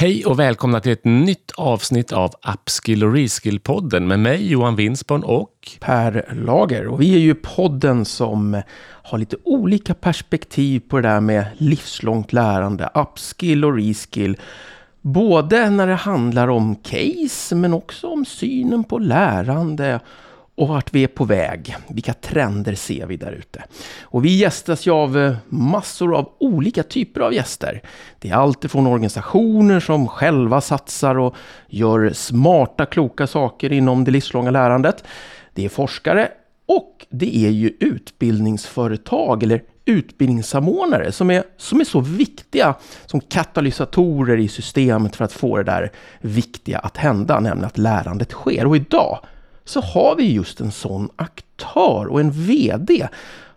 Hej och välkomna till ett nytt avsnitt av Upskill och Reskill-podden med mig Johan Winsborn och Per Lager. Och vi är ju podden som har lite olika perspektiv på det där med livslångt lärande, upskill och reskill. Både när det handlar om case men också om synen på lärande och vart vi är på väg. Vilka trender ser vi där ute? Och vi gästas ju av eh, massor av olika typer av gäster. Det är allt från organisationer som själva satsar och gör smarta, kloka saker inom det livslånga lärandet. Det är forskare och det är ju utbildningsföretag eller utbildningssamordnare som är, som är så viktiga som katalysatorer i systemet för att få det där viktiga att hända, nämligen att lärandet sker. Och idag så har vi just en sån aktör och en VD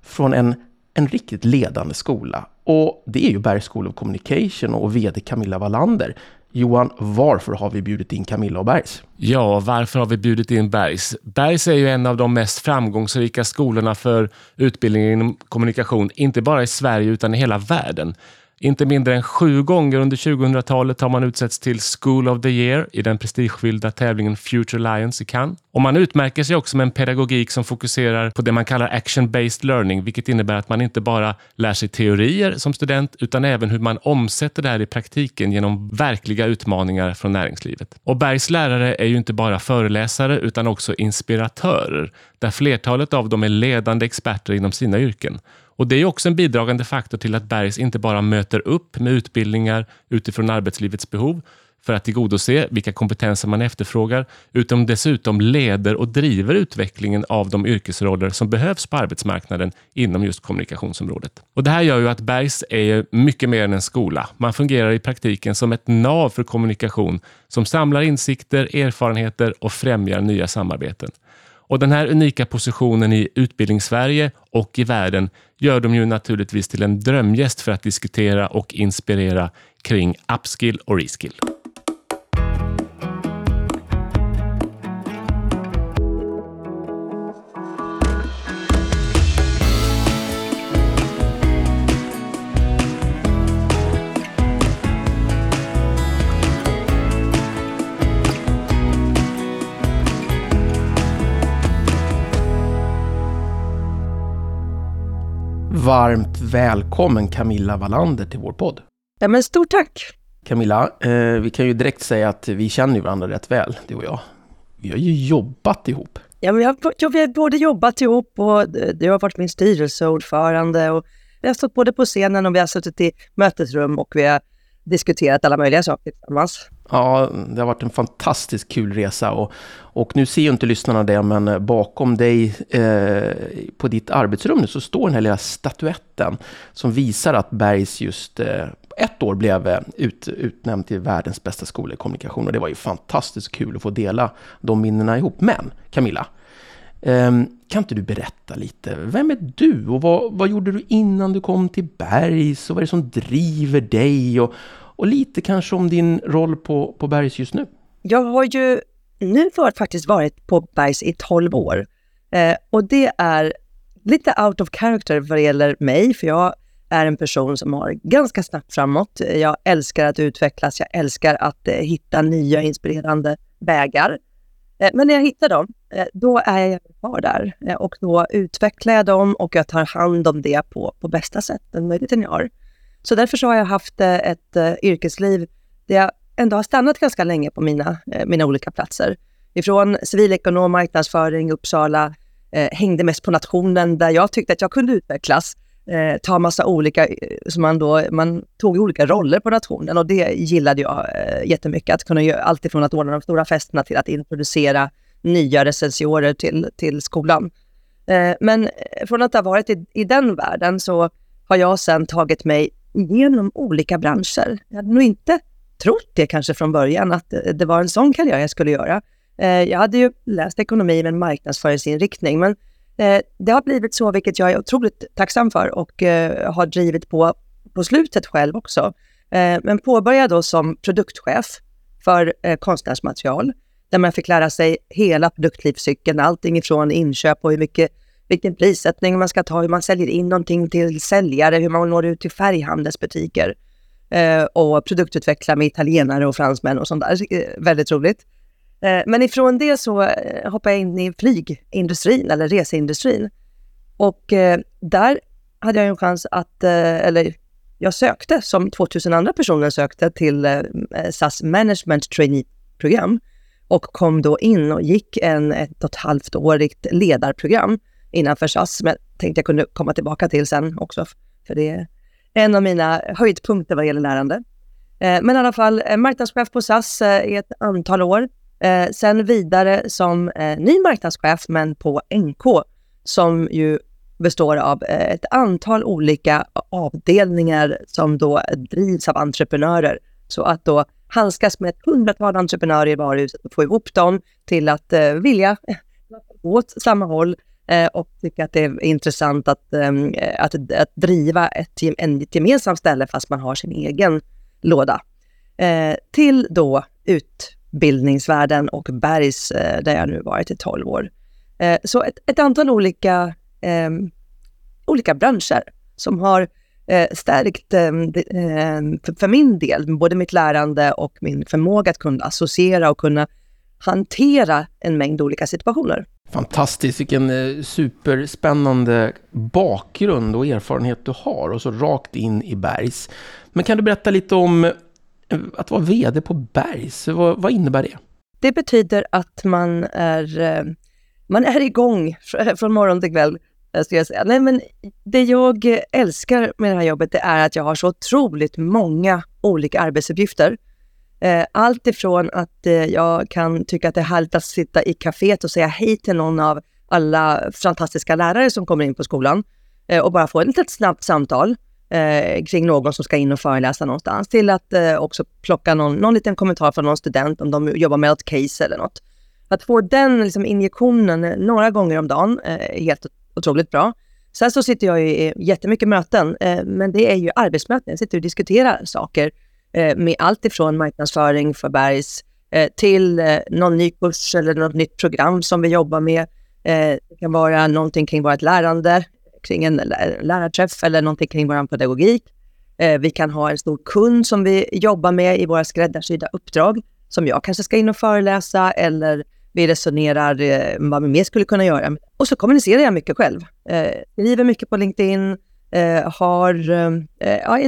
från en, en riktigt ledande skola. Och det är ju Bergs School of Communication och VD Camilla Wallander. Johan, varför har vi bjudit in Camilla och Bergs? Ja, varför har vi bjudit in Bergs? Bergs är ju en av de mest framgångsrika skolorna för utbildning inom kommunikation, inte bara i Sverige utan i hela världen. Inte mindre än sju gånger under 2000-talet har man utsetts till School of the Year i den prestigefyllda tävlingen Future Lions i Cannes. Och man utmärker sig också med en pedagogik som fokuserar på det man kallar action-based learning, vilket innebär att man inte bara lär sig teorier som student, utan även hur man omsätter det här i praktiken genom verkliga utmaningar från näringslivet. Och Bergs lärare är ju inte bara föreläsare, utan också inspiratörer, där flertalet av dem är ledande experter inom sina yrken. Och Det är också en bidragande faktor till att Bergs inte bara möter upp med utbildningar utifrån arbetslivets behov för att tillgodose vilka kompetenser man efterfrågar, utan dessutom leder och driver utvecklingen av de yrkesroller som behövs på arbetsmarknaden inom just kommunikationsområdet. Och Det här gör ju att Bergs är mycket mer än en skola. Man fungerar i praktiken som ett nav för kommunikation som samlar insikter, erfarenheter och främjar nya samarbeten. Och Den här unika positionen i utbildningssverige och i världen gör dem ju naturligtvis till en drömgäst för att diskutera och inspirera kring upskill och reskill. Varmt välkommen Camilla Wallander till vår podd. Ja, men stort tack! Camilla, eh, vi kan ju direkt säga att vi känner varandra rätt väl, du och jag. Vi har ju jobbat ihop. Ja, men vi har, vi har både jobbat ihop och du har varit min styrelseordförande. Och vi har stått både på scenen och vi har suttit i mötesrum och vi har diskuterat alla möjliga saker tillsammans. Ja, det har varit en fantastiskt kul resa och, och nu ser ju inte lyssnarna det, men bakom dig eh, på ditt arbetsrum nu så står den här lilla statyetten som visar att Bergs just eh, ett år blev eh, ut, utnämnd till världens bästa skola i kommunikation och det var ju fantastiskt kul att få dela de minnena ihop. Men Camilla, Ehm, kan inte du berätta lite? Vem är du och vad, vad gjorde du innan du kom till Bergs och vad är det som driver dig? Och, och lite kanske om din roll på, på Bergs just nu. Jag har ju nu varit, faktiskt varit på Bergs i 12 år. Eh, och det är lite out of character vad det gäller mig, för jag är en person som har ganska snabbt framåt. Jag älskar att utvecklas, jag älskar att eh, hitta nya inspirerande vägar. Eh, men när jag hittar dem, Eh, då är jag kvar där eh, och då utvecklar jag dem och jag tar hand om det på, på bästa sätt, den möjligheten jag har. Så därför så har jag haft eh, ett yrkesliv där jag ändå har stannat ganska länge på mina, mina olika platser. Ifrån civilekonom, marknadsföring, Uppsala, hängde mest på nationen där jag tyckte att jag kunde utvecklas. Eh, ta massa olika, så man, då, man tog olika roller på nationen och det gillade jag eh, jättemycket. Att kunna göra allt ifrån att ordna de stora festerna till att introducera nya recensiorer till, till skolan. Eh, men eh, från att ha varit i, i den världen så har jag sen tagit mig genom olika branscher. Jag hade nog inte trott det kanske från början, att eh, det var en sån karriär jag skulle göra. Eh, jag hade ju läst ekonomi med en marknadsföringsinriktning, men det har blivit så, vilket jag är otroligt tacksam för och har drivit på på slutet själv också. Men påbörjade då som produktchef för konstnärsmaterial, där man fick lära sig hela produktlivscykeln, allting ifrån inköp och hur mycket vilken prissättning man ska ta, hur man säljer in någonting till säljare, hur man når ut till färghandelsbutiker. eh, och produktutveckla med italienare och fransmän och sånt där. Eh, väldigt roligt. Eh, men ifrån det så eh, hoppade jag in i flygindustrin eller reseindustrin. Och eh, där hade jag en chans att, eh, eller jag sökte som 2000 andra personer sökte till eh, SAS Management Trainee-program och kom då in och gick en ett och ett halvt årigt ledarprogram innanför SAS, som jag tänkte jag kunde komma tillbaka till sen också, för det är en av mina höjdpunkter vad gäller lärande. Eh, men i alla fall eh, marknadschef på SAS eh, i ett antal år sen vidare som ny marknadschef, men på NK, som ju består av ett antal olika avdelningar som då drivs av entreprenörer. Så att då handskas med ett hundratal entreprenörer i varuhuset och få ihop dem till att eh, vilja gå åt samma håll eh, och tycka att det är intressant att, ehm, eh, att, att driva ett, ett gemensamt ställe fast man har sin egen låda. Eh, till då utbildningsvärlden och Bergs, eh, där jag nu varit i 12 år. Eh, så ett, ett antal olika, eh, olika branscher som har eh, stärkt eh, för, för min del, både mitt lärande och min förmåga att kunna associera och kunna hantera en mängd olika situationer. Fantastiskt, vilken superspännande bakgrund och erfarenhet du har och så rakt in i Bergs. Men kan du berätta lite om att vara VD på Bergs, vad, vad innebär det? Det betyder att man är, eh, man är igång från morgon till kväll. Eh, skulle jag säga. Nej, men det jag älskar med det här jobbet det är att jag har så otroligt många olika arbetsuppgifter. Eh, allt ifrån att eh, jag kan tycka att det är härligt att sitta i kaféet och säga hej till någon av alla fantastiska lärare som kommer in på skolan och bara få ett litet snabbt samtal kring någon som ska in och föreläsa någonstans, till att också plocka någon, någon liten kommentar från någon student om de jobbar med ett case eller något. Att få den liksom, injektionen några gånger om dagen är helt otroligt bra. Sen så sitter jag i jättemycket möten, eh, men det är ju arbetsmöten. Jag sitter och diskuterar saker eh, med allt ifrån marknadsföring för Bergs eh, till någon ny kurs eller något nytt program som vi jobbar med. det kan vara någonting kring vårt lärande kring en lärarträff eller någonting kring vår pedagogik. Vi kan ha en stor kund som vi jobbar med i våra skräddarsydda uppdrag, som jag kanske ska in och föreläsa eller vi resonerar eh, vad vi mer skulle kunna göra. Och så kommunicerar jag mycket själv. Eh, skriver mycket på LinkedIn, har, ja,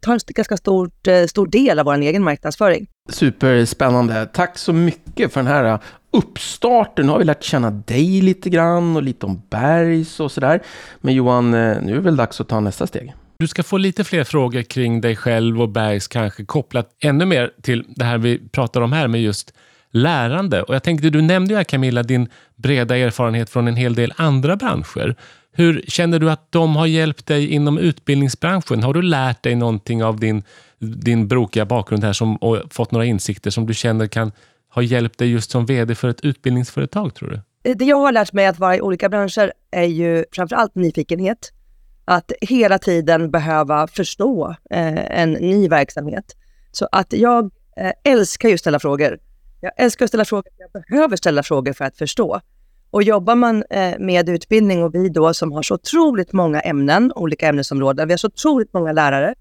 tar en ganska stort, stor del av vår egen marknadsföring. Superspännande. Tack så mycket för den här uppstarten. Nu har vi lärt känna dig lite grann och lite om Bergs och sådär. Men Johan, eh, nu är det väl dags att ta nästa steg. Du ska få lite fler frågor kring dig själv och Bergs kanske kopplat ännu mer till det här vi pratar om här med just lärande. Och jag tänkte, du nämnde ju här Camilla din breda erfarenhet från en hel del andra branscher. Hur känner du att de har hjälpt dig inom utbildningsbranschen? Har du lärt dig någonting av din, din brokiga bakgrund här som, och fått några insikter som du känner kan ha hjälpt dig just som VD för ett utbildningsföretag, tror du? Eh, det jag har lärt mig att vara i olika branscher är ju framförallt nyfikenhet. Att hela tiden behöva förstå eh, en ny verksamhet. Så att jag eh, älskar ju att ställa frågor. Jag älskar att ställa frågor, jag behöver ställa frågor för att förstå. Och jobbar man eh, med utbildning och vi då som har så otroligt många ämnen, olika ämnesområden, vi har så otroligt många lärare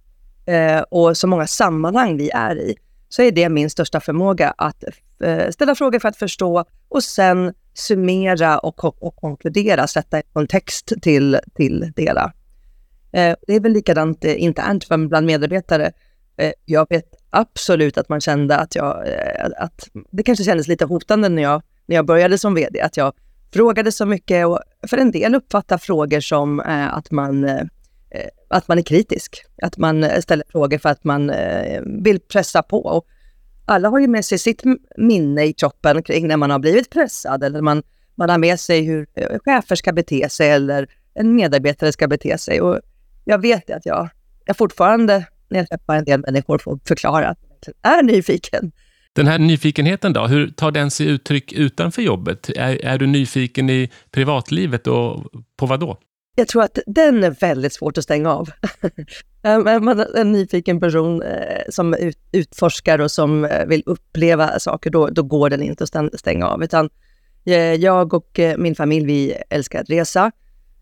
eh, och så många sammanhang vi är i, så är det min största förmåga att eh, ställa frågor för att förstå och sen summera och, och konkludera, sätta en kontext till, till det hela. Det är väl likadant internt bland medarbetare. Jag vet absolut att man kände att jag, eh, att det kanske kändes lite hotande när jag, när jag började som VD, att jag frågade så mycket och för en del uppfattar frågor som eh, att man eh, eh, att man är kritisk. Att man eh, ställer frågor för att man eh, vill pressa på. Och alla har ju med sig sitt minne i kroppen kring när man har blivit pressad eller man, man har med sig hur chefer ska bete sig eller en medarbetare ska bete sig. Och jag vet att jag, jag fortfarande, när jag träffar en del människor, får förklara att jag är nyfiken. Den här nyfikenheten då, hur tar den sig uttryck utanför jobbet? Är, är du nyfiken i privatlivet och på vad då? Jag tror att den är väldigt svårt att stänga av. Är man en nyfiken person eh, som ut, utforskar och som eh, vill uppleva saker, då, då går den inte att stänga av. Utan eh, jag och min familj, vi älskar att resa.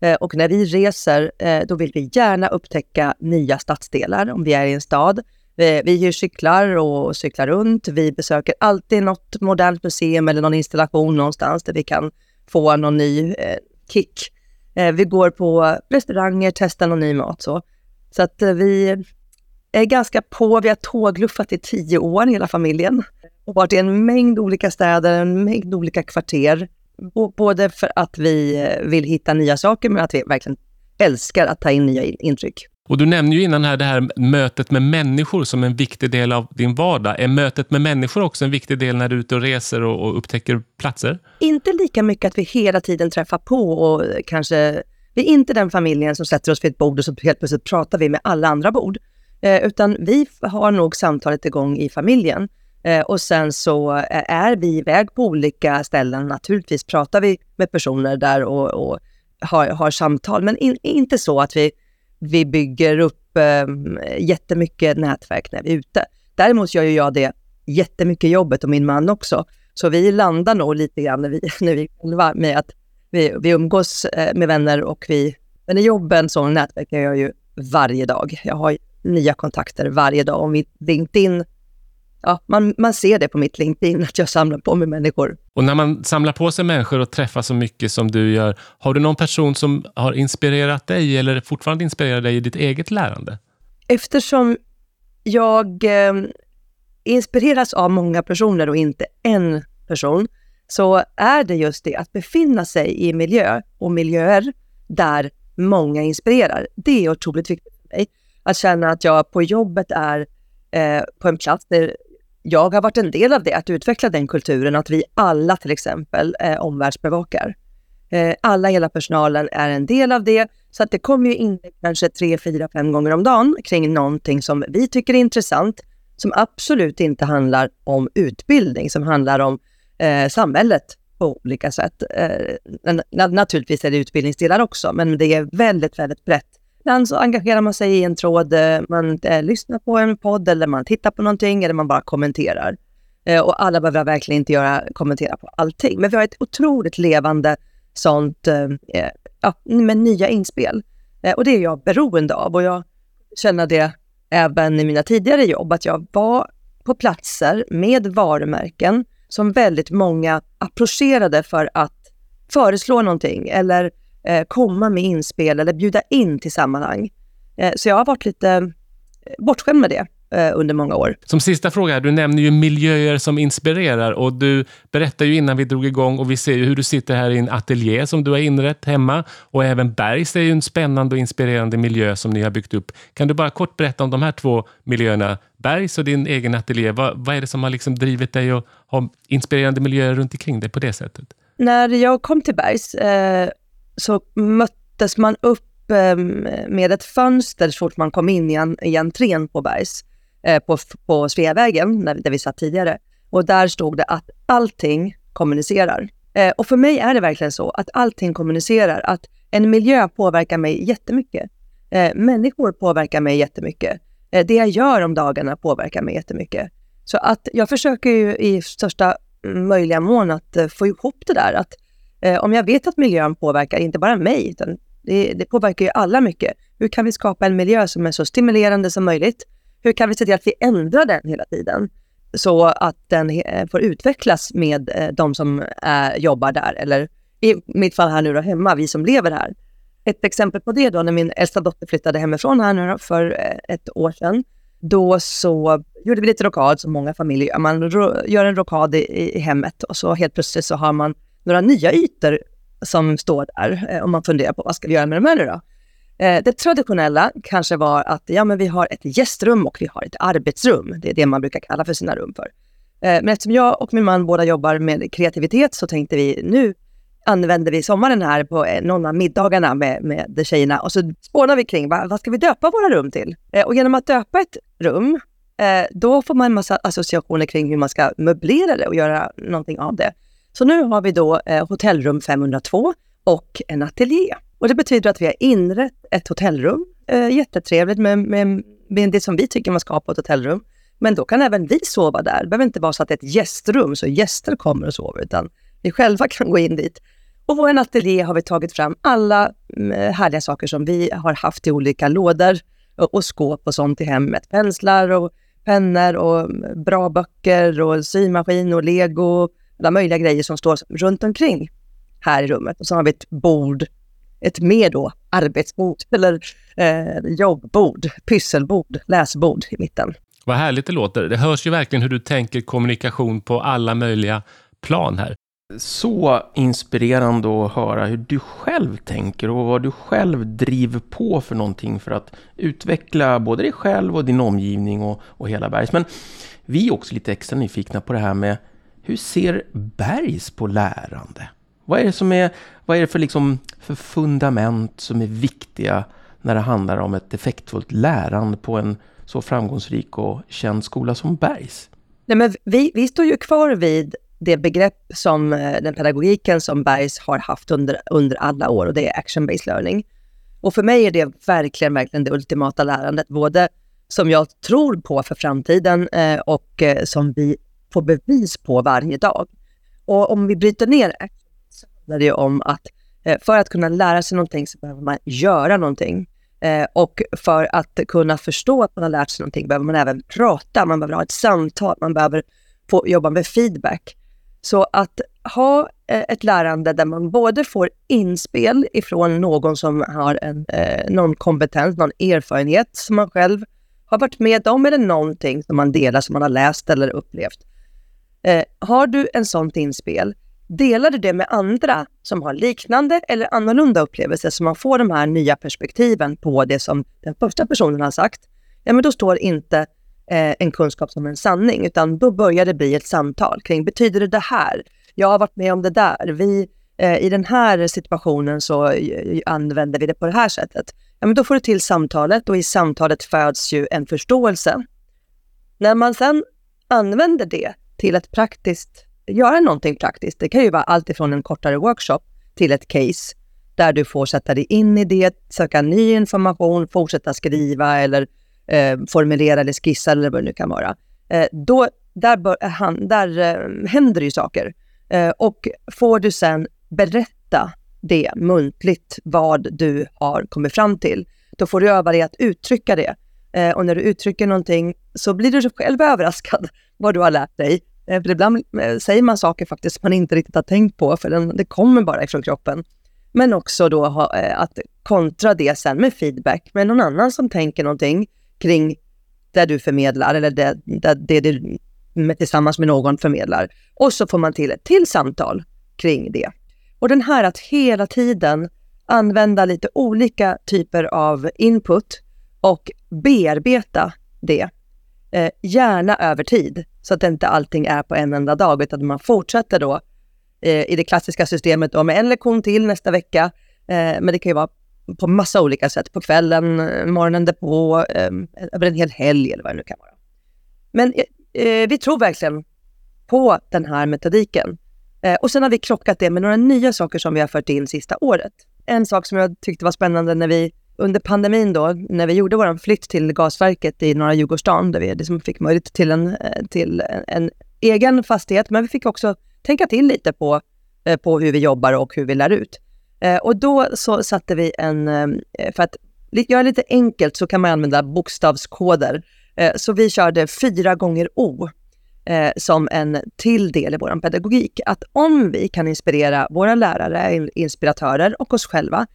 Eh, och när vi reser, eh, då vill vi gärna upptäcka nya stadsdelar om vi är i en stad. Eh, vi, hyr cyklar och cyklar runt. Vi besöker alltid något modernt museum eller någon installation någonstans där vi kan få någon ny kick. Vi går på restauranger, testar någon ny mat. Så, så att vi är ganska på. Vi har tågluffat i tio år, hela familjen. Och varit i en mängd olika städer, en mängd olika kvarter. Både för att vi eh, vill hitta nya saker, men att vi verkligen älskar att ta in nya intryck. Och du nämnde ju innan här det här mötet med människor som en viktig del av din vardag. Är mötet med människor också en viktig del när du är ute och reser och, och upptäcker platser? Inte lika mycket att vi hela tiden träffar på och kanske... Vi är inte den familjen som sätter oss vid ett bord och så helt plötsligt pratar vi med alla andra bord. Eh, utan vi har nog samtalet igång i familjen. Eh, och sen så eh, är vi iväg på olika ställen. Naturligtvis pratar vi med personer där och, och har, har samtal, men in, inte så att vi vi bygger upp eh, jättemycket nätverk när vi är ute. Däremot gör ju jag det jättemycket jobbet och min man också. Så vi landar nog lite grann när vi, när vi själva med att vi, vi umgås eh, med vänner och vi... Men i jobben så nätverkar jag ju varje dag. Jag har nya kontakter varje dag Om mitt LinkedIn ja, man, man ser det på mitt LinkedIn, att jag samlar på mig människor. Och när man samlar på sig människor och träffar så mycket som du gör, har du någon person som har inspirerat dig eller fortfarande inspirerar dig i ditt eget lärande? Eftersom jag eh, inspireras av många personer och inte en person, så är det just det att befinna sig i miljö och miljöer där många inspirerar. Det är otroligt viktigt för mig. Att känna att jag på jobbet är eh, på en plats där jag har varit en del av det, att utveckla den kulturen, att vi alla till exempel eh, omvärldsbevakar. Eh, alla, hela personalen är en del av det, så att det kommer ju in kanske tre, fyra, fem gånger om dagen kring någonting som vi tycker är intressant, som absolut inte handlar om utbildning, som handlar om eh, samhället på olika sätt. Eh, naturligtvis är det utbildningsdelar också, men det är väldigt, väldigt brett Ibland så engagerar man sig i en tråd, eh, man eh, lyssnar på en podd eller man tittar på någonting eller man bara kommenterar. Eh, och alla behöver verkligen inte göra, kommentera på allting. Men vi har ett otroligt levande sånt, eh, eh, ja, med nya inspel. Eh, och det är jag beroende av och jag känner det även i mina tidigare jobb, att jag var på platser med varumärken som väldigt många approcherade för att föreslå någonting eller komma med inspel eller bjuda in till sammanhang. Eh, så jag har varit lite eh, bortskämd med det eh, under många år. Som sista fråga, du nämner ju miljöer som inspirerar och du berättade ju innan vi drog igång och vi ser ju hur du sitter här i en ateljé som du har inrett hemma och även Bergs är ju en spännande och inspirerande miljö som ni har byggt upp. Kan du bara kort berätta om de här två miljöerna, Bergs och din egen ateljé. Vad, vad är det som har liksom drivit dig att ha inspirerande miljöer runt omkring dig på det sättet? När jag kom till Bergs eh, så möttes man upp eh, med ett fönster så fort man kom in i, en, i entrén på Bergs, eh, på, på Sveavägen, där, där vi satt tidigare. Och där stod det att allting kommunicerar. Eh, och för mig är det verkligen så att allting kommunicerar, att en miljö påverkar mig jättemycket. Eh, människor påverkar mig jättemycket. Eh, det jag gör om dagarna påverkar mig jättemycket. Så att jag försöker ju i största möjliga mån att eh, få ihop det där. Att Eh, om jag vet att miljön påverkar inte bara mig, utan det, det, påverkar ju alla mycket. Hur kan vi skapa en miljö som är så stimulerande som möjligt? Hur kan vi se till att vi ändrar den hela tiden? Så att den eh, får utvecklas med eh, de som är, jobbar där, eller i mitt fall här nu då hemma, vi som lever här. Ett exempel på det då, när min äldsta dotter flyttade hemifrån här nu då, för eh, ett år sedan, då så gjorde vi lite rockad som många familjer gör. Man gör en rockad i, i hemmet och så helt plötsligt så har man några nya ytor som står där, eh, om man funderar på vad ska vi göra med de här nu då? Eh, det traditionella kanske var att ja, men vi har ett gästrum och vi har ett arbetsrum. Det är det man brukar kalla för sina rum för. Eh, men eftersom jag och min man båda jobbar med kreativitet så tänkte vi nu använder vi sommaren här på någon av middagarna med, med tjejerna och så spånar vi kring vad, vad ska vi döpa våra rum till? Och genom att döpa ett rum, då får man en massa associationer kring hur man ska möblera det och göra någonting av det. Så nu har vi då eh, hotellrum 502 och en ateljé. Och det betyder att vi har inrett ett hotellrum. Eh, jättetrevligt med, med, med det som vi tycker man ska ha på ett hotellrum. Men då kan även vi sova där. Det behöver inte vara så att det är ett gästrum så gäster kommer och sover, utan vi själva kan gå in dit. Och på en ateljé har vi tagit fram alla mm, eh, härliga saker som vi har haft i olika lådor och, och skåp och sånt i hemmet. Penslar och pennor och mm, bra böcker och symaskin och lego, alla möjliga grejer som står runt omkring här i rummet. Och så har vi ett bord, ett mer då arbetsbord eller eh, jobbbord, pysselbord, läsbord i mitten. Vad härligt det låter. Det hörs ju verkligen hur du tänker kommunikation på alla möjliga plan här. Så inspirerande att höra hur du själv tänker och vad du själv driver på för någonting för att utveckla både dig själv och din omgivning och, och hela Bergs. Men vi är också lite extra nyfikna på det här med hur ser Bergs på lärande? Vad är det, som är, vad är det för, liksom, för fundament som är viktiga när det handlar om ett effektfullt lärande på en så framgångsrik och känd skola som Bergs? Nej, men vi, vi står ju kvar vid det begrepp som eh, den pedagogiken som Bergs har haft under, under alla år och det är action-based learning. Och för mig är det verkligen, verkligen det ultimata lärandet, både som jag tror på för framtiden eh, och eh, som vi få bevis på varje dag. Och om vi bryter ner det, så handlar det om att eh, för att kunna lära sig någonting så behöver man göra någonting. Eh, och för att kunna förstå att man har lärt sig någonting behöver man även prata, man behöver ha ett samtal, man behöver få jobba med feedback. Så att ha eh, ett lärande där man både får inspel ifrån någon som har en, någon kompetens, någon erfarenhet som man själv har varit med om eller någonting som man delar, som man har läst eller upplevt. Eh, har du en sånt inspel, delar du det med andra som har liknande eller annorlunda upplevelser så man får de här nya perspektiven på det som den första personen har sagt, ja men då står inte eh, en kunskap som en sanning, utan då börjar det bli ett samtal kring, betyder det det här? Jag har varit med om det där. Vi, eh, I den här situationen så eh, använder vi det på det här sättet. Ja, men då får du till samtalet och i samtalet föds ju en förståelse. När man sen använder det till att praktiskt göra någonting praktiskt, det kan ju vara allt ifrån en kortare workshop till ett case där du får sätta dig in i det, söka ny information, fortsätta skriva eller eh, formulera eller skissa eller vad det nu kan vara. Eh, då, där, bör, eh, han, där eh, händer det ju saker. Eh, och får du sen berätta det muntligt, vad du har kommit fram till, då får du öva dig att uttrycka det. Eh, och när du uttrycker någonting så blir du själv överraskad vad du har lärt dig. Eh, för ibland eh, säger man saker faktiskt som man inte riktigt har tänkt på, för den, det kommer bara ifrån kroppen. Men också då ha, eh, att kontra det sen med feedback med någon annan som tänker någonting kring det du förmedlar eller det, det, det du med, tillsammans med någon förmedlar. Och så får man till ett till samtal kring det. Och den här att hela tiden använda lite olika typer av input och bearbeta det. Eh, gärna över tid, så att inte allting är på en enda dag, utan man fortsätter då eh, i det klassiska systemet då med en lektion till nästa vecka. Eh, men det kan ju vara på massa olika sätt. På kvällen, eh, morgonen därpå, eh, över en hel helg eller vad det nu kan vara. Men eh, vi tror verkligen på den här metodiken. Eh, och sen har vi krockat det med några nya saker som vi har fört in sista året. En sak som jag tyckte var spännande när vi under pandemin då, när vi gjorde vår flytt till gasverket i norra Djurgårdsstaden, där vi liksom fick möjlighet till en, eh, till en, en egen fastighet, men vi fick också tänka till lite på, eh, på hur vi jobbar och hur vi lär ut. Eh, och då så satte vi en, för att göra lite enkelt så kan man använda bokstavskoder. Så vi körde fyra gånger O som en till del i vår pedagogik. Att om vi kan inspirera våra lärare, inspiratörer och oss själva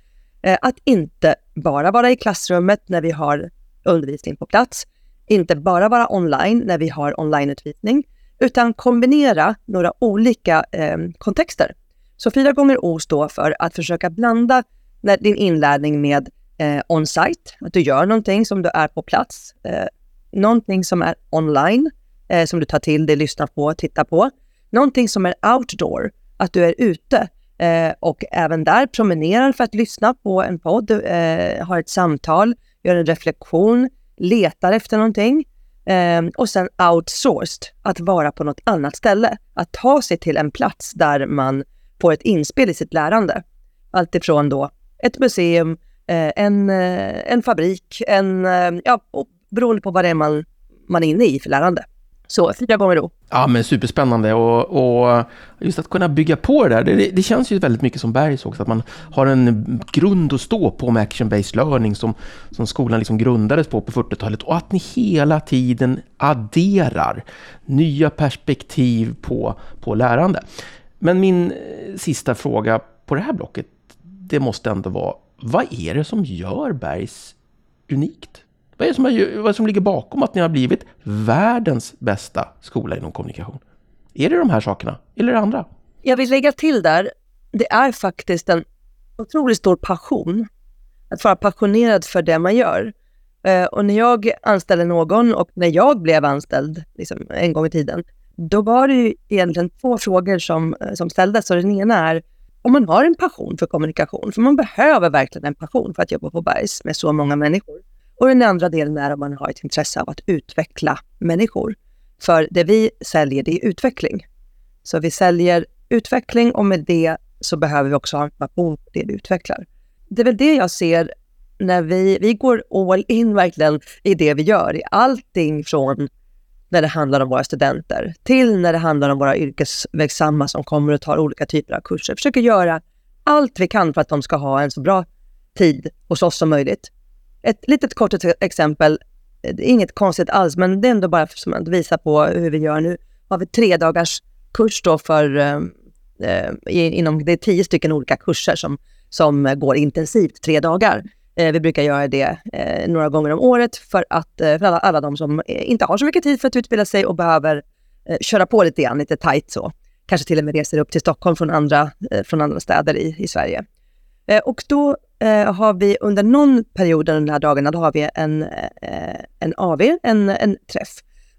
Eh, att inte bara vara i klassrummet när vi har undervisning på plats, inte bara vara online när vi har onlineutvisning, utan kombinera några olika eh, kontexter. Så fyra gånger O står för att försöka blanda din inlärning med eh, on-site, att du gör någonting som du är på plats, eh, någonting som är online, eh, som du tar till dig, lyssnar på, tittar på, någonting som är outdoor, att du är ute eh, och även där promenerar för att lyssna på en podd, eh, har ett samtal, gör en reflektion, letar efter någonting. Eh, och sen outsourced, att vara på något annat ställe. Att ta sig till en plats där man får ett inspel i sitt lärande. Alltifrån då ett museum, eh, en, eh, en fabrik, en, eh, ja, beroende på vad det är man, man är inne i för lärande. Så fyra gånger då. Ja, men superspännande och, och just att kunna bygga på det där. Det, det känns ju väldigt mycket som Bergs också, att man har en grund att stå på med action-based learning som, som skolan liksom grundades på på 40-talet och att ni hela tiden adderar nya perspektiv på, på lärande. Men min eh, sista fråga på det här blocket, det måste ändå vara, vad är det som gör Bergs unikt? Vad är, det som, är, vad som ligger bakom att ni har blivit världens bästa skola inom kommunikation? Är det de här sakerna eller är det andra? Jag vill lägga till där, det är faktiskt en otroligt stor passion. Att vara passionerad för det man gör. Eh, och när jag anställde någon och när jag blev anställd liksom, en gång i tiden, då var det ju egentligen två frågor som, eh, som ställdes. Och den ena är om man har en passion för kommunikation, för man behöver verkligen en passion för att jobba på Bergs med så många människor. Och den andra delen är om man har ett intresse av att utveckla människor. För det vi säljer, det är utveckling. Så vi säljer utveckling och med det så behöver vi också ha en passion för det vi utvecklar. Det är väl det jag ser när vi, vi går all in verkligen i det vi gör. I allting från när det handlar om våra studenter till när det handlar om våra yrkesverksamma som kommer och tar olika typer av kurser. Försöker göra allt vi kan för att de ska ha en så bra tid hos oss som möjligt. Ett litet kort exempel, eh, inget konstigt alls, men det är ändå bara för att visa på hur vi gör nu. har vi tre dagars kurs då för, eh, eh inom, det är tio stycken olika kurser som, som går intensivt tre dagar. Eh, vi brukar göra det eh, några gånger om året för, att, eh, för alla, alla de som inte har så mycket tid för att utbilda sig och behöver köra på lite grann, lite tajt så. Kanske till och med reser upp till Stockholm från andra, från andra städer i, i Sverige. och då eh, har vi under någon period under de här dagarna, då har vi en, eh, en AV, en, en träff.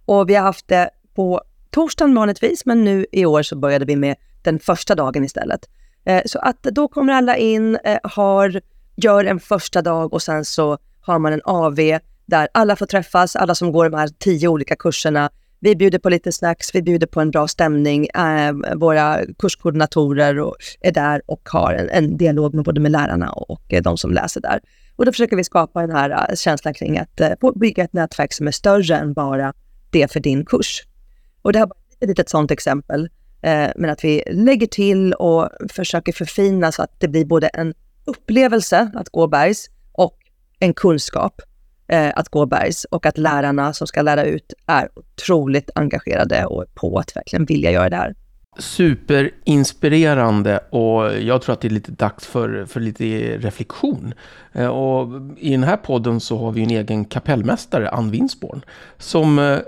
Och vi har haft det på torsdagen vanligtvis, men nu i år så började vi med den första dagen istället. Eh, så att då kommer alla in, eh, har, gör en första dag och sen så har man en AV där alla får träffas, alla som går de här tio olika kurserna vi bjuder på lite snacks, vi bjuder på en bra stämning. Eh, våra kurskoordinatorer och, är där och har en, en dialog med både med lärarna och, eh, de som läser där. Och då försöker vi skapa den här uh, känslan kring att uh, bygga ett nätverk som är större än bara det för din kurs. Och det här var ett litet sådant exempel. Uh, men att vi lägger till och försöker förfina så att det blir både en upplevelse att gå bergs och en kunskap eh, att gå bergs och att lärarna som ska lära ut är otroligt engagerade och på att verkligen vilja göra det här. Superinspirerande och jag tror att det är lite dags för, för lite reflektion. Eh, och I den här podden så har vi en egen kapellmästare, Ann Winsborn, som eh,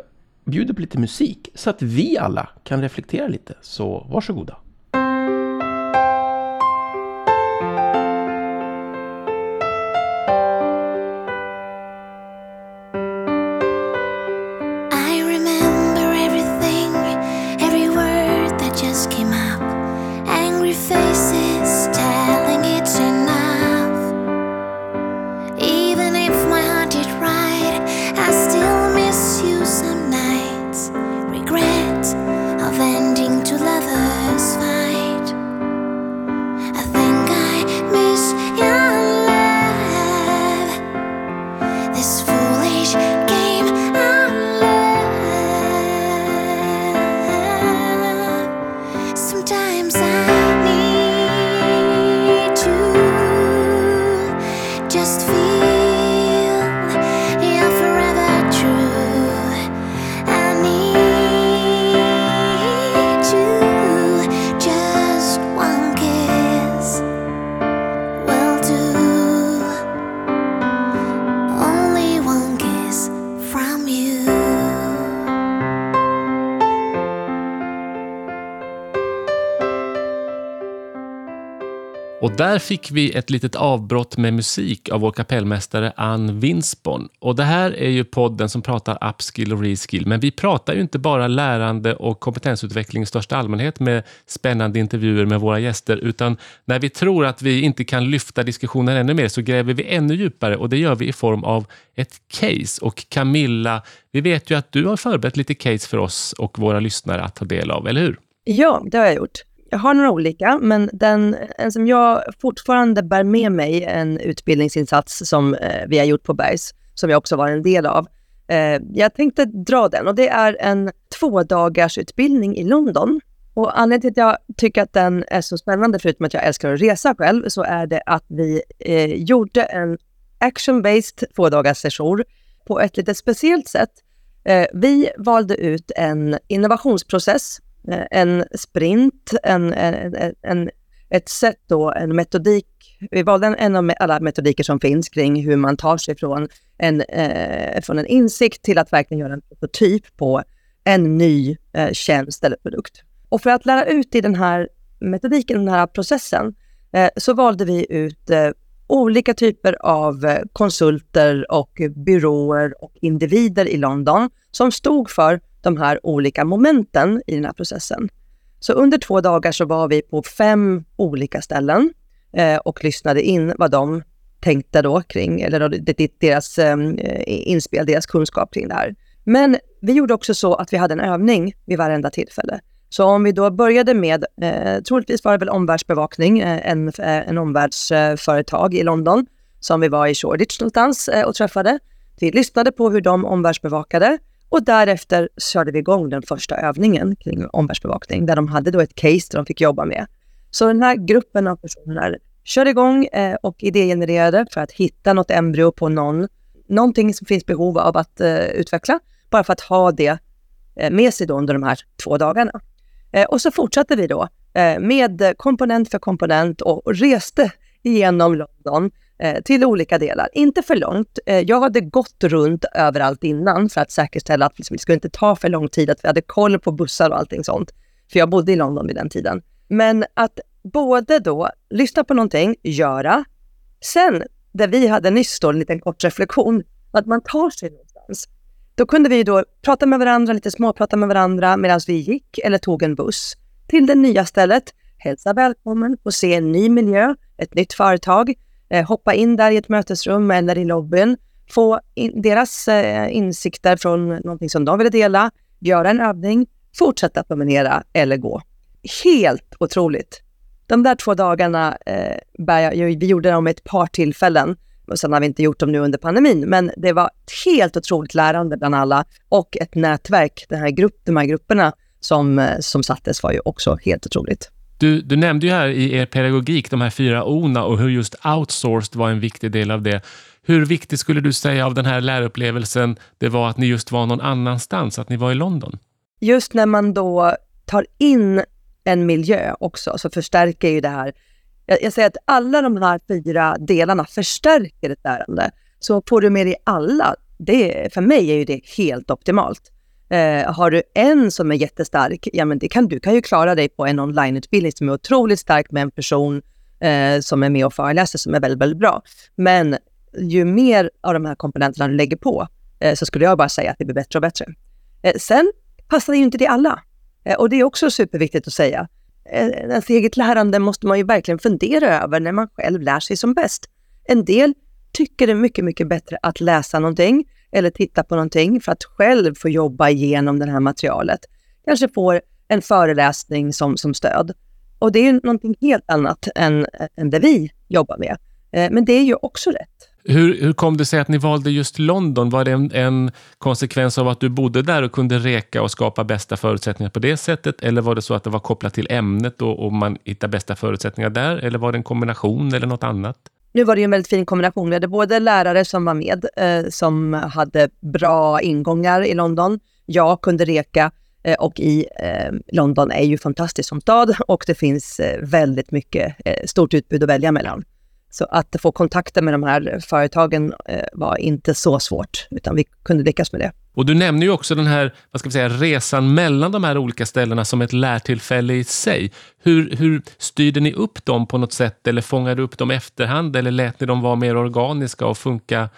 bjuder på lite musik så att vi alla kan reflektera lite. Så varsågoda. see. Och Där fick vi ett litet avbrott med musik av vår kapellmästare Ann Winsborn. Och det här är ju podden som pratar upskill och reskill, men vi pratar ju inte bara lärande och kompetensutveckling i största allmänhet med spännande intervjuer med våra gäster, utan när vi tror att vi inte kan lyfta diskussionen ännu mer så gräver vi ännu djupare och det gör vi i form av ett case. Och Camilla, vi vet ju att du har förberett lite case för oss och våra lyssnare att ta del av, eller hur? Ja, det har jag gjort. Jag har några olika, men den en som jag fortfarande bär med mig, en utbildningsinsats som eh, vi har gjort på Bergs, som jag också var en del av. Eh, jag tänkte dra den och det är en tvådagars utbildning i London. Och anledningen till att jag tycker att den är så spännande, förutom att jag älskar att resa själv, så är det att vi eh, gjorde en action-based två session på ett lite speciellt sätt. Eh, vi valde ut en innovationsprocess, en sprint, en, en, en, ett sätt då, en metodik. Vi valde en, av alla metodiker som finns kring hur man tar sig från en, eh, från en insikt till att verkligen göra en prototyp på en ny eh, tjänst eller produkt. Och för att lära ut i den här metodiken, den här processen, eh, så valde vi ut eh, olika typer av eh, konsulter och byråer och individer i London som stod för de här olika momenten i den här processen. Så under två dagar så var vi på fem olika ställen eh, och lyssnade in vad de tänkte då kring, eller deras ehm, eh, inspel, deras kunskap kring det här. Men vi gjorde också så att vi hade en övning vid varenda tillfälle. Så om vi då började med, eh, troligtvis var det väl omvärldsbevakning, eh, en, eh, en omvärldsföretag i London som vi var i Shoreditch någonstans eh, och träffade. Vi lyssnade på hur de omvärldsbevakade och därefter körde vi igång den första övningen kring omvärldsbevakning där de hade då ett case där de fick jobba med. Så den här gruppen av personer körde igång eh, och idégenererade för att hitta något embryo på någon, någonting som finns behov av att eh, utveckla, bara för att ha det eh, med sig då under de här två dagarna. Eh, och så fortsatte vi då eh, med komponent för komponent och reste igenom London Eh, till olika delar. Inte för långt. Eh, jag hade gått runt överallt innan för att säkerställa att liksom, det skulle inte ta för lång tid, att vi hade koll på bussar och allting sånt. För jag bodde i London vid den tiden. Men att både då lyssna på någonting, göra, sen där vi hade nyss då en liten kort reflektion, att man tar sig någonstans. Då kunde vi då prata med varandra, lite småprata med varandra medan vi gick eller tog en buss till det nya stället, hälsa välkommen och se en ny miljö, ett nytt företag, Eh, hoppa in där i ett mötesrum eller i lobbyn, få in deras eh, insikter från någonting som de ville dela, göra en övning, fortsätta promenera eller gå. Helt otroligt. De där två dagarna, eh, vi gjorde dem ett par tillfällen och sen har vi inte gjort dem nu under pandemin, men det var helt otroligt lärande bland alla och ett nätverk, den här grupp, de här grupperna som, eh, som sattes var ju också helt otroligt. Du, du nämnde ju här i er pedagogik de här fyra O'na och hur just outsourced var en viktig del av det. Hur viktigt skulle du säga av den här lärupplevelsen det var att ni just var någon annanstans, att ni var i London? Just när man då tar in en miljö också, så förstärker ju det här jag, jag säger att alla de här fyra delarna förstärker ett lärande. Så får du med dig alla, det, för mig är ju det helt optimalt. Eh, har du en som är jättestark, ja men det kan, du kan ju klara dig på en onlineutbildning som är otroligt stark med en person eh, som är med och föreläser som är väldigt, väldigt bra. Men ju mer av de här komponenterna du lägger på eh, så skulle jag bara säga att det blir bättre och bättre. Eh, sen passar ju inte det alla. Eh, och det är också superviktigt att säga eh, ens eget lärande måste man ju verkligen fundera över när man själv lär sig som bäst. En del tycker det är mycket, mycket bättre att läsa någonting eller titta på någonting för att själv få jobba igenom det här materialet. Kanske får en föreläsning som, som stöd. Och det är ju någonting helt annat än, än det vi jobbar med. Eh, men det är ju också rätt. Hur, hur kom det sig att ni valde just London? Var det en, en, konsekvens av att du bodde där och kunde reka och skapa bästa förutsättningar på det sättet? Eller var det så att det var kopplat till ämnet och, och man hittar bästa förutsättningar där? Eller var det en kombination eller något annat? Nu var det ju en väldigt fin kombination. Vi hade både lärare som var med, eh, som hade bra ingångar i London. Jag kunde reka eh, och i eh, London är ju fantastiskt som stad och det finns eh, väldigt mycket, eh, stort utbud att välja mellan. Så att få kontakter med de här företagen eh, var inte så svårt, utan vi kunde lyckas med det. Och du nämner ju också den här vad ska vi säga, resan mellan de här olika ställena som ett lärtillfälle i sig. Hur, hur styrde ni upp dem på något sätt eller fångade upp dem efterhand eller lät ni dem vara mer organiska och funka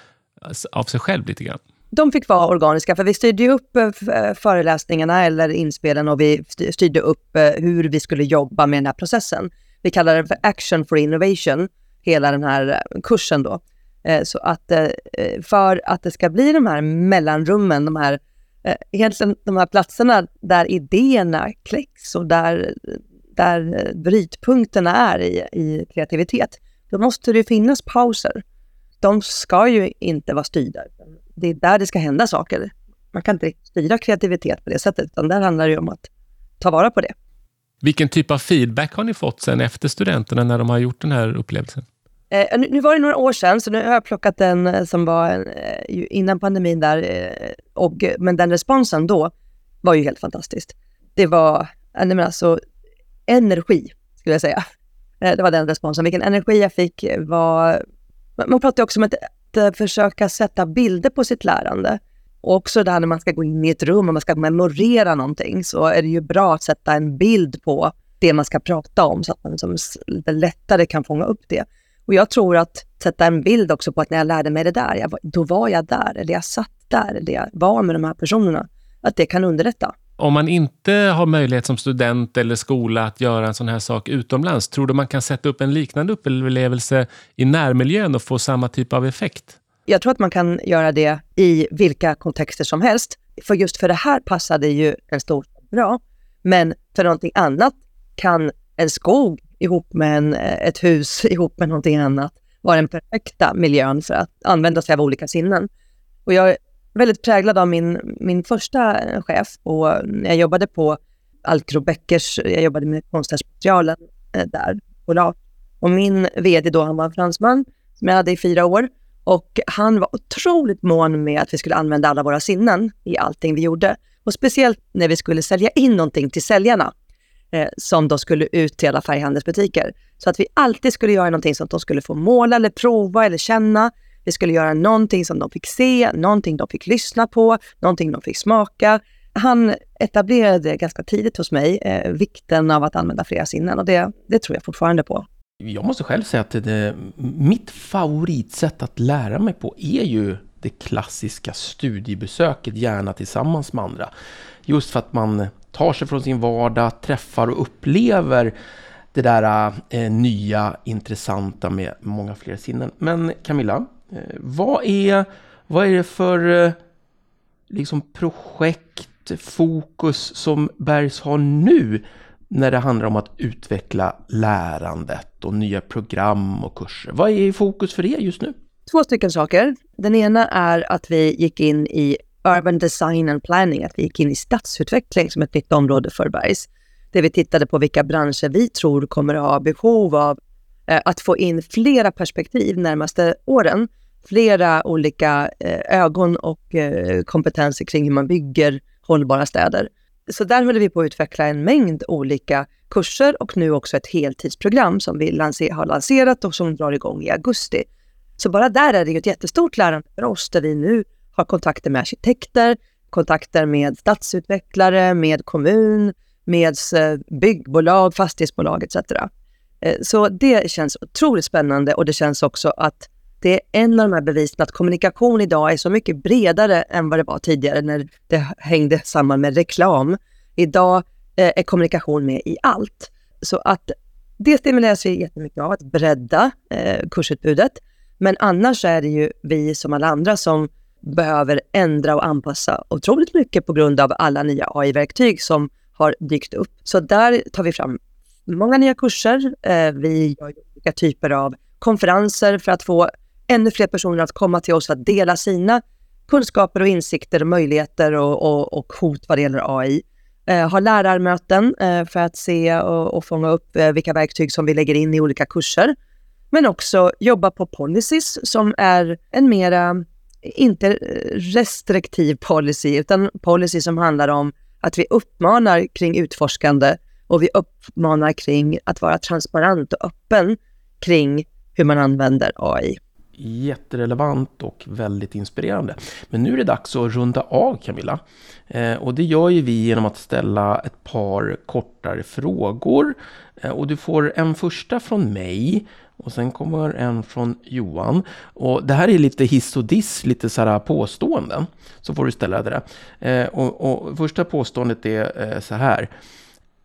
av sig själv lite grann? De fick vara organiska, för vi styrde upp eh, föreläsningarna eller inspelen och vi styrde upp eh, hur vi skulle jobba med den här processen. Vi kallar det för Action for Innovation hela den här eh, kursen då. Eh, så att eh, för att det ska bli de här mellanrummen, de här, egentligen de här platserna där idéerna kläcks och där, där brytpunkterna är i, i kreativitet, då måste det finnas pauser. De ska ju inte vara styrda. det är där det ska hända saker. Man kan inte styra kreativitet på det sättet, utan där handlar det om att ta vara på det. Vilken typ av feedback har ni fått sen efter studenterna när de har gjort den här upplevelsen? Eh, nu, nu, var det några år sedan, så nu har jag plockat den eh, som var eh, innan pandemin där. Eh, och, eh, men den responsen då var ju helt fantastisk. Det var, eh, nej men alltså, energi, skulle jag säga. Eh, det var den responsen. Vilken energi jag fick var... Man pratar också om att, att försöka sätta bilder på sitt lärande. Och också här när man ska gå in i ett rum och man ska memorera någonting så är det ju bra att sätta en bild på det man ska prata om så att man liksom lite lättare kan fånga upp det. Och jag tror att sätta en bild också på att när jag lärde mig det där, jag, då var jag där, eller jag satt där, eller jag var med de här personerna, att det kan underlätta. Om man inte har möjlighet som student eller skola att göra en sån här sak utomlands, tror du man kan sätta upp en liknande upplevelse i närmiljön och få samma typ av effekt? Jag tror att man kan göra det i vilka kontexter som helst. För just för det här passade ju en stor bra. Men för någonting annat kan en skog ihop med en, eh, ett hus ihop med någonting annat vara den perfekta miljön för att använda sig av olika sinnen. Och jag är väldigt präglad av min, min första eh, chef och jag jobbade på Alcro Beckers, jag jobbade med konstnärsmaterialen eh, där på LAR. Och min VD då, han var en fransman som jag hade i fyra år. Och han var otroligt mån med att vi skulle använda alla våra sinnen i allting vi gjorde. Och speciellt när vi skulle sälja in någonting till säljarna eh, som då skulle ut till alla färghandelsbutiker. Så att vi alltid skulle göra någonting som de skulle få måla eller prova eller känna. Vi skulle göra någonting som de fick se, någonting de fick lyssna på, någonting de fick smaka. Han etablerade ganska tidigt hos mig eh, vikten av att använda flera sinnen och det, det tror jag fortfarande på. Jag måste själv säga att det, mitt favoritsätt att lära mig på är ju det klassiska studiebesöket, gärna tillsammans med andra. Just för att man tar sig från sin vardag, träffar och upplever det där eh, nya, intressanta med många fler sinnen. Men Camilla, eh, vad, är, vad är det för eh, liksom projekt, fokus som Bergs har nu när det handlar om att utveckla lärandet och nya program och kurser? Vad är i fokus för er just nu? Två stycken saker. Den ena är att vi gick in i Urban Design and Planning, att vi gick in i stadsutveckling som ett nytt område för Bergs. Där vi tittade på vilka branscher vi tror kommer att ha behov av eh, att få in flera perspektiv närmaste åren. Flera olika eh, ögon och eh, kompetenser kring hur man bygger hållbara städer. Så där håller vi på att utveckla en mängd olika kurser och nu också ett heltidsprogram som vi lanser har lanserat och som drar igång i augusti. Så bara där är det ju ett jättestort lärande för oss där vi nu har kontakter med arkitekter, kontakter med stadsutvecklare, med kommun, med eh, byggbolag, fastighetsbolag etc. Eh, så det känns otroligt spännande och det känns också att det är en av de här bevisen att kommunikation idag är så mycket bredare än vad det var tidigare när det hängde samman med reklam. Idag eh, är kommunikation med i allt. Så att det stimuleras vi jättemycket av, att bredda kursutbudet. Men annars är det ju vi som alla andra som behöver ändra och anpassa otroligt mycket på grund av alla nya AI-verktyg som har dykt upp. Så där tar vi fram många nya kurser. Eh, vi gör olika typer av konferenser för att få ännu fler personer att komma till oss för att dela sina kunskaper och insikter och möjligheter och, och, och hot vad det gäller AI. Eh, har lärarmöten eh, för att se och, och fånga upp eh, vilka verktyg som vi lägger in i olika kurser. Men också jobba på policies som är en mera inte eh, restriktiv policy, utan policy som handlar om att vi uppmanar kring utforskande och vi uppmanar kring att vara transparent och öppen kring hur man använder AI. Jätterelevant och väldigt inspirerande. Men nu är det dags att runda av Camilla. Eh, och det gör ju vi genom att ställa ett par kortare frågor. Eh, och du får en första från mig och sen kommer en från Johan. Och det här är lite hiss och diss, lite så här påståenden. Så får du ställa det där. Eh, och, och, första påståendet är eh, så här.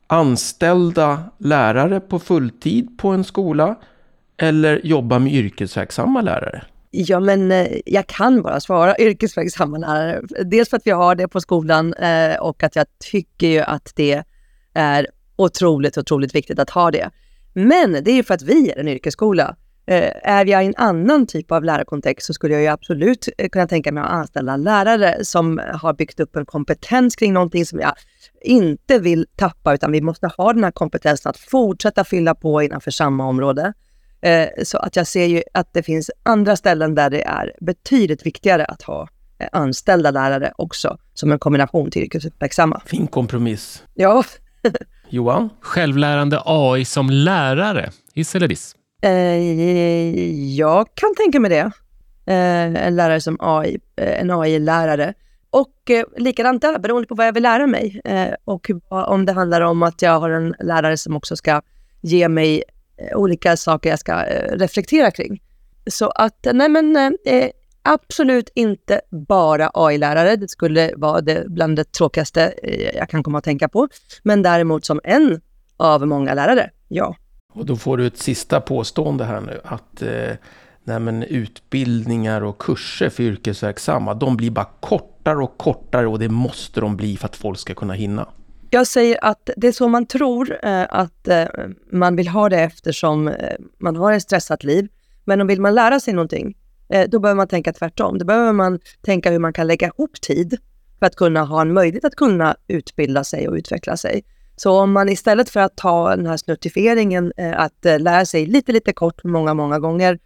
Anställda lärare på fulltid på en skola eller jobba med yrkesverksamma lärare? Ja, men eh, jag kan bara svara yrkesverksamma lärare. Dels för att vi har det på skolan eh, och att jag tycker ju att det är otroligt, otroligt viktigt att ha det. Men det är ju för att vi är en yrkesskola. Eh, är jag i en annan typ av lärarkontext så skulle jag ju absolut eh, kunna tänka mig att anställa lärare som har byggt upp en kompetens kring någonting som jag inte vill tappa, utan vi måste ha den här kompetensen att fortsätta fylla på innanför samma område. Eh, så att jag ser ju att det finns andra ställen där det är betydligt viktigare att ha anställda lärare också, som en kombination till yrkesverksamma. Fin kompromiss. Ja. Johan? Självlärande AI som lärare, hiss eller diss? Eh, jag kan tänka mig det. Eh, en lärare som AI, eh, en AI-lärare. Och eh, likadant där, beroende på vad jag vill lära mig. Eh, och om det handlar om att jag har en lärare som också ska ge mig eh, olika saker jag ska eh, reflektera kring. Så att, nej men eh, absolut inte bara AI-lärare. Det skulle vara det bland det tråkigaste jag kan komma att tänka på. Men däremot som en av många lärare, ja. Och då får du ett sista påstående här nu att eh, nej men utbildningar och kurser för yrkesverksamma, de blir bara kortare och kortare och det måste de bli för att folk ska kunna hinna. Jag säger att det är så man tror eh, att eh, man vill ha det eftersom eh, man har ett stressat liv. Men om vill man lära sig någonting, eh, Eh, då behöver man tänka tvärtom. Då behöver man tänka hur man kan lägga ihop tid för att kunna ha en möjlighet att kunna utbilda sig och utveckla sig. Så om man istället för att ta den här snuttifieringen, eh, att eh, lära sig lite, lite kort många, många gånger,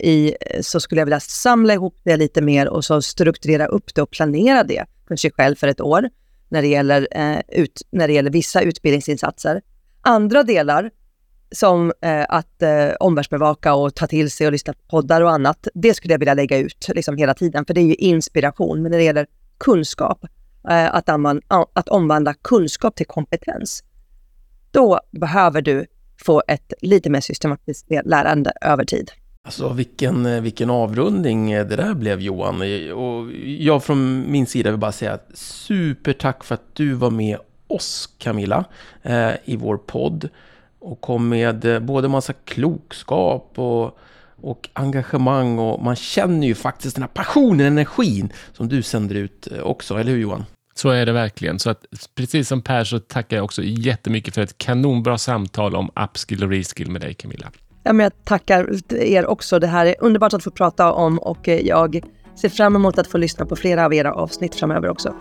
i, så skulle jag vilja samla ihop det lite mer och så strukturera upp det och planera det för sig själv för ett år när det gäller, ut, när det gäller vissa utbildningsinsatser. Andra delar, som eh, att eh, omvärldsbevaka och ta till sig och lyssna på poddar och annat, det skulle jag vilja lägga ut liksom, hela tiden, för det är ju inspiration. Men när det gäller kunskap, Eh, att, att omvandla kunskap till kompetens, då behöver du få ett lite mer systematiskt lärande över tid. Alltså vilken, vilken avrundning det där blev Johan. Och jag från min sida vill bara säga supertack för att du var med oss Camilla eh, i vår podd och kom med både massa klokskap och, och engagemang och man känner ju faktiskt den här passionen, energin som du sänder ut också, eller hur Johan? Så är det verkligen. Så att, precis som Per så tackar jag också jättemycket för ett kanonbra samtal om upskill och reskill med dig Camilla. Ja, men jag tackar er också. Det här är underbart att få prata om och jag ser fram emot att få lyssna på flera av era avsnitt framöver också.